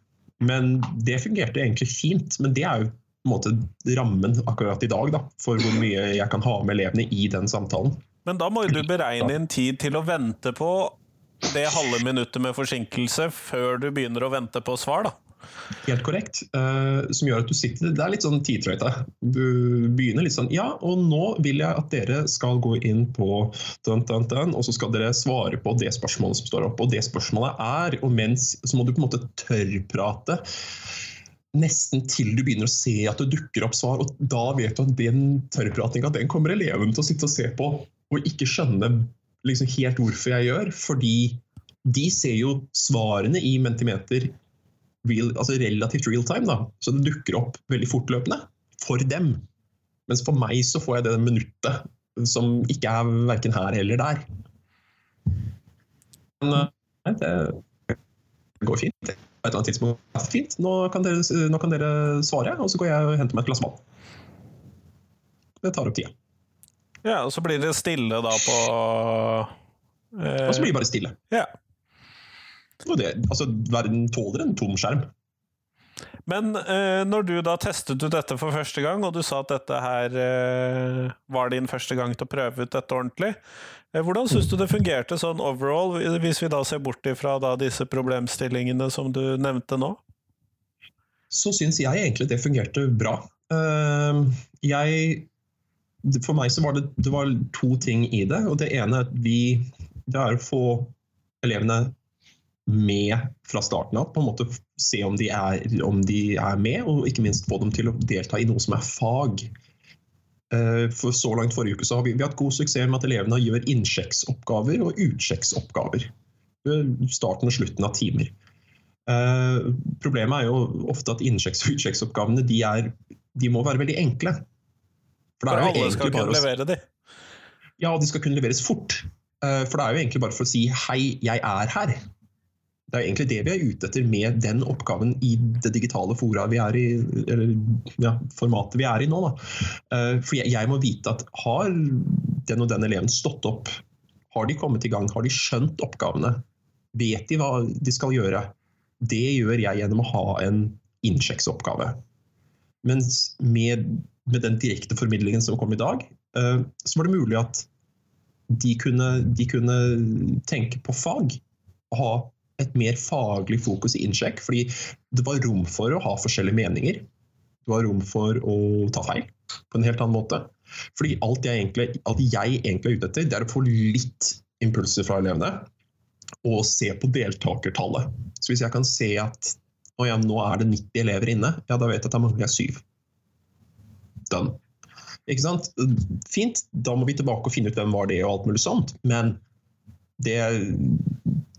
[SPEAKER 5] men det fungerte egentlig fint. Men det er jo på en måte rammen akkurat i dag da, for hvor mye jeg kan ha med elevene i den samtalen.
[SPEAKER 1] Men da må du beregne inn tid til å vente på det halve minuttet med forsinkelse før du begynner å vente på svar, da?
[SPEAKER 5] Helt korrekt. Uh, som gjør at du sitter Det er litt sånn tidtrøyte. Du begynner litt sånn Ja, og nå vil jeg at dere skal gå inn på dun, dun, dun, og så skal dere svare på det spørsmålet som står opp. Og det spørsmålet er Og mens så må du på en måte tørrprate nesten til du begynner å se at det dukker opp svar. Og da vet du at den tørrpratinga kommer eleven til å sitte og se på og ikke skjønne liksom helt hvorfor jeg gjør. Fordi de ser jo svarene i Mentimeter real, altså relativt real time. Da. Så det dukker opp veldig fortløpende for dem. Mens for meg så får jeg det minuttet som ikke er verken her eller der. Men nei, det går fint. På et eller annet tidspunkt fint. Nå kan, dere, nå kan dere svare, og så går jeg og henter meg et glass vann. Det tar opp tida.
[SPEAKER 1] Ja, og så blir det stille da på
[SPEAKER 5] eh... Og så blir det bare stille.
[SPEAKER 1] Ja.
[SPEAKER 5] Og det, altså, verden tåler en tom skjerm.
[SPEAKER 1] Men eh, når du da testet ut dette for første gang, og du sa at dette her eh, var din første gang til å prøve ut dette ordentlig, eh, hvordan syns du det fungerte sånn overall, hvis vi da ser bort ifra da disse problemstillingene som du nevnte nå?
[SPEAKER 5] Så syns jeg egentlig det fungerte bra. Uh, jeg For meg så var det, det var to ting i det. og Det ene vi, det er å få elevene med fra starten av. på en måte Se om de, er, om de er med, og ikke minst få dem til å delta i noe som er fag. Eh, for Så langt forrige uke så har vi, vi har hatt god suksess med at elevene gjør innsjekksoppgaver og utsjekksoppgaver. Starten og slutten av timer. Uh, problemet er jo ofte at innsjekks- og utsjekksoppgavene de, er, de må være veldig enkle.
[SPEAKER 1] For, for alle skal kunne levere de?
[SPEAKER 5] Ja, de skal kunne leveres fort. For det er jo egentlig bare for å si 'hei, jeg er her'. Det er egentlig det vi er ute etter med den oppgaven i det digitale fora vi er i, eller ja, formatet vi er i nå. Da. Eh, for jeg, må vite at har den og den eleven stått opp? Har de kommet i gang? Har de skjønt oppgavene? Vet de hva de skal gjøre? Det gjør jeg gjennom å ha en innsjekksoppgave. Mens med, med den direkte formidlingen som kom i dag, eh, så var det mulig at de kunne, de kunne tenke på fag. Ha et mer faglig fokus i innsjekk. Fordi det var rom for å ha forskjellige meninger. Det var rom for å ta feil på en helt annen måte. Fordi alt jeg egentlig, alt jeg egentlig er ute etter, det er å få litt impulser fra elevene. Og se på deltakertallet. Så hvis jeg kan se at å ja, nå er det 90 elever inne, ja, da vet jeg at da mangler syv. Done. Ikke sant? Fint, da må vi tilbake og finne ut hvem var det og alt mulig sånt. Men det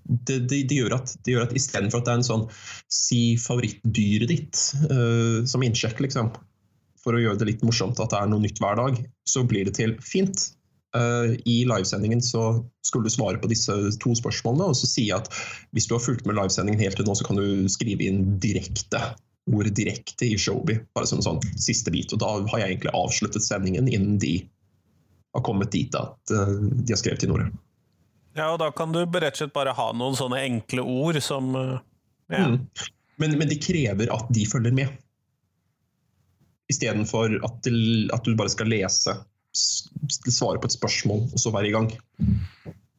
[SPEAKER 5] det, det, det, gjør at, det gjør at istedenfor at det er en sånn si favorittdyret ditt uh, som innsjekk, liksom, for å gjøre det litt morsomt at det er noe nytt hver dag, så blir det til fint. Uh, I livesendingen så skulle du svare på disse to spørsmålene, og så jeg at hvis du har fulgt med livesendingen helt til nå, så kan du skrive inn direkte ord direkte i Showby, bare som en sånn siste bit. Og da har jeg egentlig avsluttet sendingen innen de har kommet dit at uh, de har skrevet inn ordet.
[SPEAKER 1] Ja, og da kan du rett og slett bare ha noen sånne enkle ord som eh, ja. mm.
[SPEAKER 5] men, men det krever at de følger med. Istedenfor at, at du bare skal lese, svare på et spørsmål og så være i gang.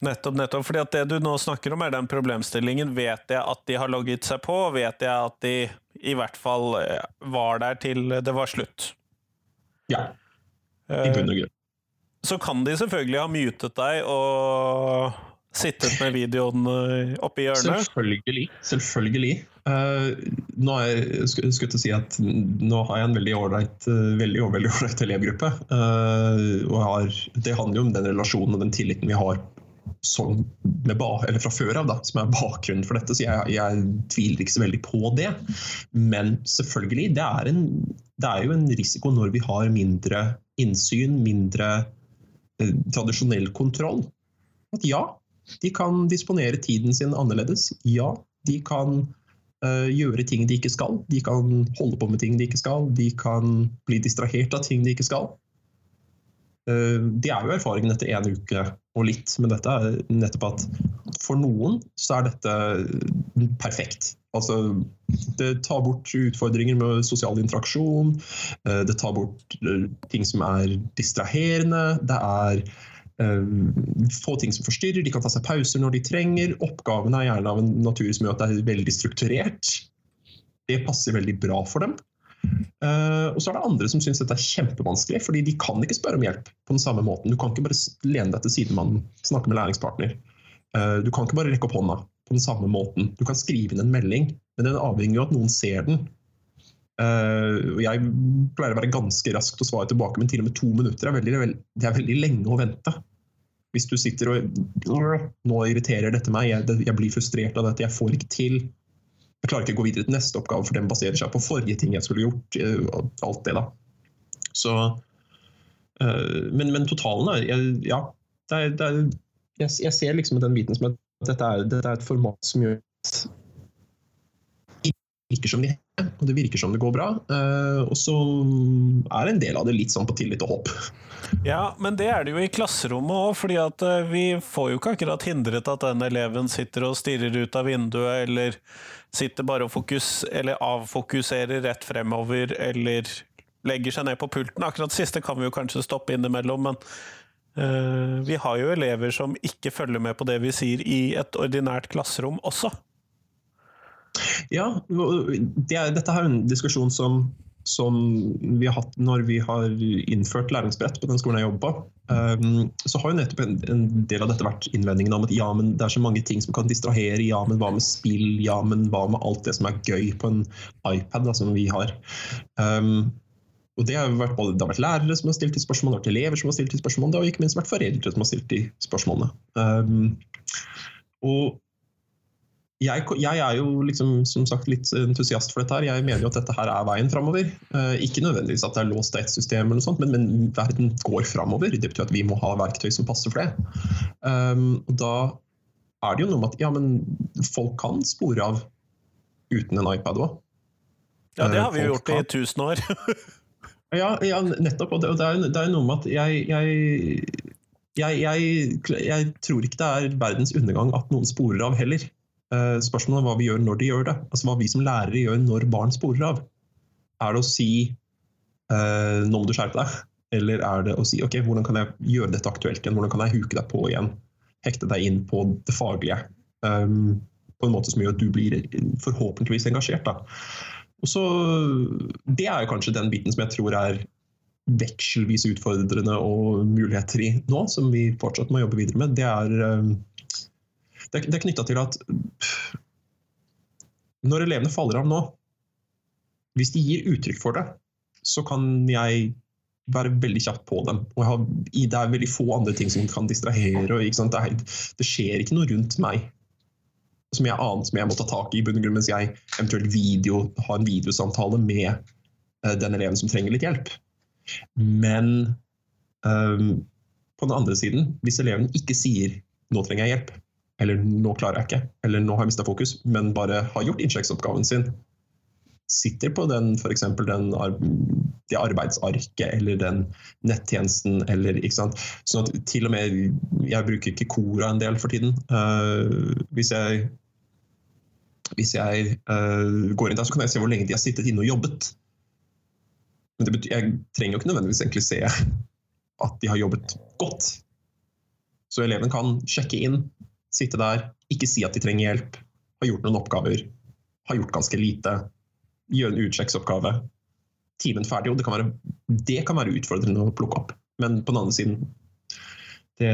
[SPEAKER 1] Nettopp, nettopp. fordi at det du nå snakker om, er den problemstillingen. Vet jeg at de har logget seg på? Vet jeg at de i hvert fall eh, var der til det var slutt?
[SPEAKER 5] Ja. I bunn og grunn.
[SPEAKER 1] Så kan de selvfølgelig ha mutet deg og sittet med videoen eh, oppi hjørnet?
[SPEAKER 5] Selvfølgelig. Selvfølgelig. Uh, nå er, skulle jeg si at nå har jeg en veldig ålreit veldig, veldig elevgruppe. Uh, og har, det handler jo om den relasjonen og den tilliten vi har som eller fra før av, da, som er bakgrunnen for dette. Så jeg, jeg, tviler ikke så veldig på det. Men selvfølgelig, det er, en, det er jo en risiko når vi har mindre innsyn, mindre eh, tradisjonell kontroll. At ja, de kan disponere tiden sin annerledes. Ja, de kan uh, gjøre ting de ikke skal. De kan holde på med ting de ikke skal. De kan bli distrahert av ting de ikke skal. Uh, det er jo erfaringen etter én uke og litt, men dette nettopp at for noen så er dette perfekt. Altså, det tar bort utfordringer med sosial interaksjon, uh, det tar bort ting som er distraherende. Det er få ting som forstyrrer, de kan ta seg pauser når de trenger. Oppgavene er gjerne av en natur som gjør at det er veldig strukturert. Det passer veldig bra for dem. Uh, og så er det andre som syns dette er kjempevanskelig, fordi de kan ikke spørre om hjelp på den samme måten. Du kan ikke bare lene deg til sidemannen, snakke med læringspartner. Uh, du kan ikke bare rekke opp hånda på den samme måten. Du kan skrive inn en melding, men den avhenger jo av at noen ser den. Uh, jeg pleier å være ganske rask til å svare tilbake, men til og med to minutter er veldig, det er veldig lenge å vente. Hvis du sitter og Nå irriterer dette meg, jeg, jeg blir frustrert av dette, jeg får ikke til jeg klarer ikke å gå videre til neste oppgave, for den baserer seg på forrige ting jeg skulle gjort. Uh, alt det da. Så, uh, men, men, totalen er Ja. Det er, det er, jeg, jeg, ser liksom den biten som at dette er, dette er et format som gjør at det virker som de og det virker som det går bra. Uh, og så er en del av det litt sånn på tillit og håp.
[SPEAKER 4] Ja, men det er det jo i klasserommet òg, fordi at uh, vi får jo ikke akkurat hindret at den eleven sitter og stirrer ut av vinduet, eller sitter bare og fokus, eller avfokuserer rett fremover, eller legger seg ned på pulten. Akkurat siste kan vi jo kanskje stoppe innimellom, men vi har jo elever som ikke følger med på det vi sier i et ordinært klasserom også.
[SPEAKER 5] Ja, det er, dette er en diskusjon som, som, vi har hatt når vi har innført læringsbrett på den skolen jeg jobber på. Um, så har jo nettopp en, en, del av dette vært innvendingen om at ja, men det er så mange ting som kan distrahere. Ja, men hva med spill? Ja, men hva med alt det som er gøy på en iPad da, som vi har? Um, og det har, vært, det har vært lærere som har stilt de spørsmålene, det har vært elever som har stilt de spørsmålene, det har ikke minst vært foreldre som har stilt de spørsmålene. Um, og jeg, jeg, er jo liksom, som sagt litt entusiast for dette. her. Jeg mener jo at dette her er veien framover. Eh, ikke nødvendigvis at det er låst av ett system, eller noe sånt, men, men verden går framover. Det betyr at vi må ha verktøy som passer for det. Um, da er det jo noe med at ja, men folk kan spore av uten en iPad òg.
[SPEAKER 4] Ja, det har vi jo gjort kan... i tusen år.
[SPEAKER 5] ja, ja, nettopp. Og det, og det, er, det er noe med at jeg, jeg jeg, jeg, jeg, tror ikke det er verdens undergang at noen sporer av heller. Eh, spørsmålet er hva vi gjør når de gjør det. Altså Hva vi som lærere gjør når barn sporer av. Er det å si eh, 'nå må du skjerpe deg', eller er det å si 'ok, hvordan kan jeg gjøre dette aktuelt igjen', hvordan kan jeg huke deg på igjen, hekte deg inn på det faglige, um, på en måte som gjør at du blir forhåpentligvis engasjert. da. Så, Det er jo kanskje den biten som jeg tror er vekselvis utfordrende og muligheter i nå, som vi fortsatt må jobbe videre med. Det er um, det, er knytta til at når elevene faller av nå, hvis de gir uttrykk for det, så kan jeg være veldig kjapt på dem. Og har, det er veldig få andre ting som kan distrahere. Og, det, skjer ikke noe rundt meg som jeg aner som jeg må ta tak i, mens jeg eventuelt video, har en videosamtale med uh, den eleven som trenger litt hjelp. Men um, på den andre siden, hvis eleven ikke sier 'nå trenger jeg hjelp', eller 'nå klarer jeg ikke', eller 'nå har jeg mista fokus', men bare har gjort innsjekksoppgaven sin, sitter på den, f.eks. det arbeidsarket eller den nettjenesten eller ikke sant. Sånn at til og med Jeg bruker ikke Kora en del for tiden. Uh, hvis jeg, hvis jeg uh, går inn der, så kan jeg se hvor lenge de har sittet inne og jobbet. Men betyr, jeg trenger jo ikke nødvendigvis egentlig se at de har jobbet godt. Så eleven kan sjekke inn Sitte der, ikke si at de trenger hjelp, har gjort noen oppgaver, har gjort ganske lite, gjøre en utsjekksoppgave. Timen ferdig, og det kan, være, det kan være utfordrende å plukke opp. Men på den andre siden det,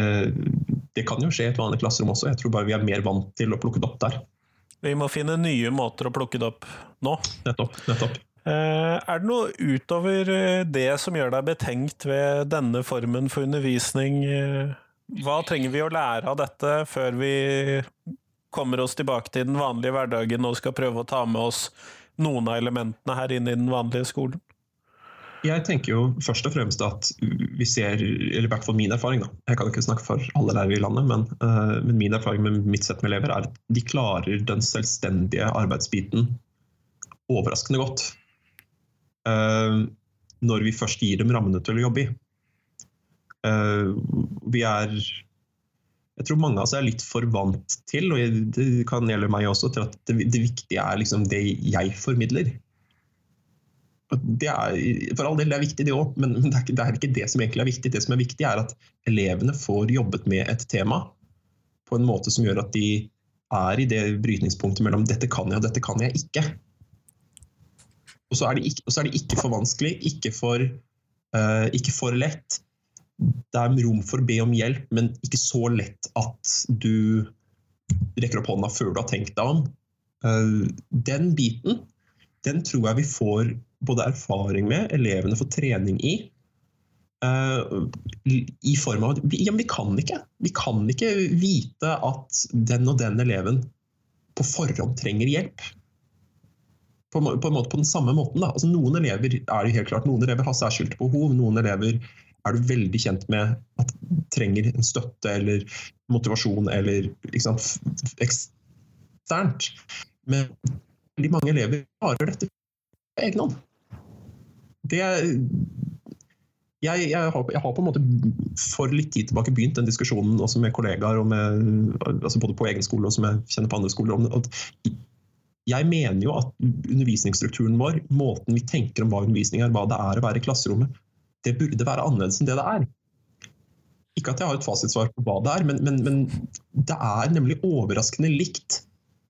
[SPEAKER 5] det, kan jo skje i et vanlig klasserom også. Jeg tror bare vi er mer vant til å plukke det opp der.
[SPEAKER 4] Vi må finne nye måter å plukke det opp nå.
[SPEAKER 5] Nettopp. nettopp.
[SPEAKER 4] Eh, er det noe utover eh, det som gjør deg betenkt ved denne formen for undervisning, eh, hva trenger vi å lære av dette før vi kommer oss tilbake til den vanlige hverdagen og skal prøve å ta med oss noen av elementene her inn i den vanlige skolen?
[SPEAKER 5] Jeg tenker jo først og fremst at vi ser, eller i hvert fall min erfaring, da. Jeg kan ikke snakke for alle lærere i landet, men, uh, men min erfaring med mitt sett med elever er at de klarer den selvstendige arbeidsbiten overraskende godt. Uh, når vi først gir dem rammene til å jobbe i. Uh, vi er jeg tror mange av oss er litt for vant til, og det kan gjelde meg også, til at det, det viktige er liksom det jeg formidler det er, for all del, det er viktig, det òg, men det er, ikke, det er, ikke, det som egentlig er viktig. Det som er viktig, er at elevene får jobbet med et tema på en måte som gjør at de er i det brytningspunktet mellom 'dette kan jeg, og dette kan jeg ikke'. Og så er det ikke, er det ikke for vanskelig, ikke for, uh, ikke for, lett. Det er rom for å be om hjelp, men ikke så lett at du rekker opp hånda før du har tenkt deg om. Uh, den biten, den tror jeg vi får både erfaring med, elevene får trening i. Uh, I form av at ja, vi kan ikke. Vi kan ikke vite at den og den eleven på forhånd trenger hjelp. På, på, en måte, på den samme måten. Altså, noen elever er det helt klart, noen elever har særskilte behov. Noen elever er du veldig kjent med at trenger en støtte eller motivasjon eller sant, eksternt. Men veldig mange elever klarer dette på egen hånd det jeg, jeg, har, jeg, har, på en måte for litt tid tilbake begynt den diskusjonen også med kollegaer, med, altså både på egen skole og som jeg kjenner på andre skoler. at Jeg mener jo at undervisningsstrukturen vår, måten vi tenker om hva undervisning er, hva det er å være i klasserommet, det burde være annerledes enn det det er. Ikke at jeg har et fasitsvar på hva det er, men, men, men det er nemlig overraskende likt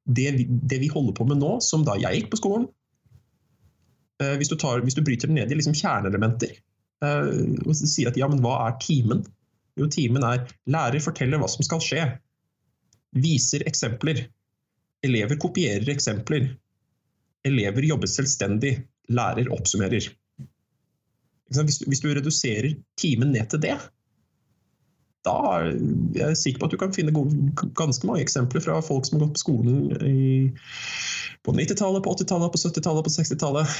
[SPEAKER 5] det vi, det vi holder på med nå, som da jeg gikk på skolen, hvis du, tar, hvis du, bryter det ned i liksom kjerneelementer eh, og sier at ja, men hva er timen? Jo, timen er lærer forteller hva som skal skje. Viser eksempler. Elever kopierer eksempler. Elever jobber selvstendig. Lærer oppsummerer. Hvis du, hvis du reduserer timen ned til det, da er jeg sikker på at du kan finne ganske mange eksempler fra folk som har gått på skolen i, på 90-tallet, på 80-tallet, på 70-tallet, på 60-tallet.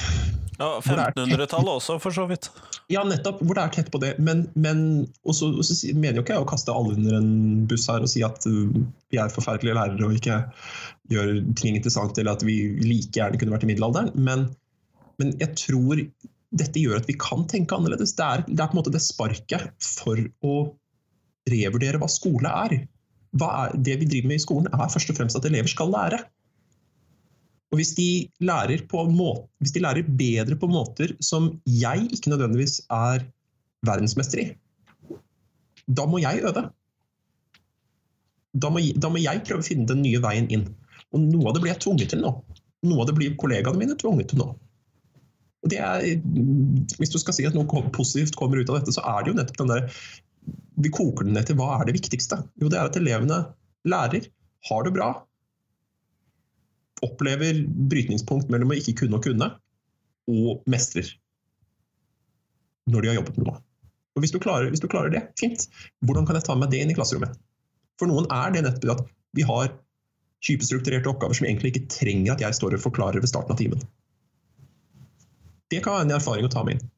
[SPEAKER 4] Ja, 1500-tallet også, for så vidt.
[SPEAKER 5] Ja, nettopp. Hvor det er tett på det. Men, men også, også, mener jo ikke jeg å kaste alle under en buss her og si at uh, vi er forferdelige lærere og ikke gjør ting interessant, eller at vi like gjerne kunne vært i middelalderen. Men, men jeg tror dette gjør at vi kan tenke annerledes. Det er, det er på en måte det sparket for å revurdere hva skole er. Hva er. Det vi driver med i skolen, er først og fremst at elever skal lære. Og hvis de, måte, hvis de lærer bedre på måter som jeg ikke nødvendigvis er verdensmester i, da må jeg øve. Da må, da må, jeg prøve å finne den nye veien inn. Og noe av det blir jeg tvunget til nå. Noe av det blir kollegaene mine tvunget til nå. Og det er, hvis du skal si at noe positivt kommer ut av dette, så er det jo nettopp den der vi koker det ned til hva er det viktigste? Jo, det er at elevene lærer, har det bra, opplever brytningspunkt mellom å ikke kunne og kunne, og mestrer. Når de har jobbet med noe. Og hvis du, klarer, hvis du klarer det, fint. Hvordan kan jeg ta med det inn i klasserommet? For noen er det nettopp at vi har typestrukturerte oppgaver som egentlig ikke trenger at jeg står og forklarer ved starten av timen. Det kan være en erfaring å ta med inn.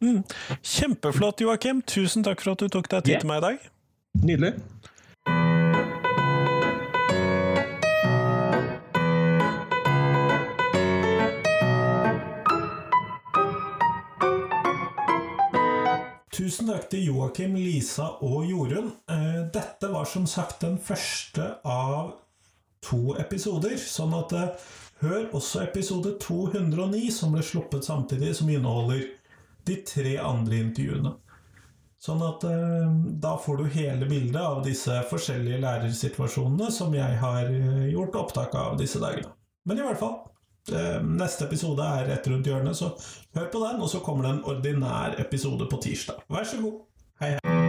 [SPEAKER 4] Mm. Kjempeflott, Joakim. Tusen takk for at du tok deg tid yeah. til meg i dag.
[SPEAKER 5] Nydelig.
[SPEAKER 1] Tusen takk til Joakim, Lisa og Jorunn. Eh, dette var som sagt den første av to episoder. Sånn at eh, hør også episode 209, som ble sluppet samtidig, som inneholder de tre andre intervjuene. Sånn at eh, da får du hele bildet av disse forskjellige lærersituasjonene som jeg har eh, gjort opptak av disse dagene. Men i hvert fall, eh, neste episode er rett rundt hjørnet, så hør på den, og så kommer det en ordinær episode på tirsdag. Vær så god. Hei, hei.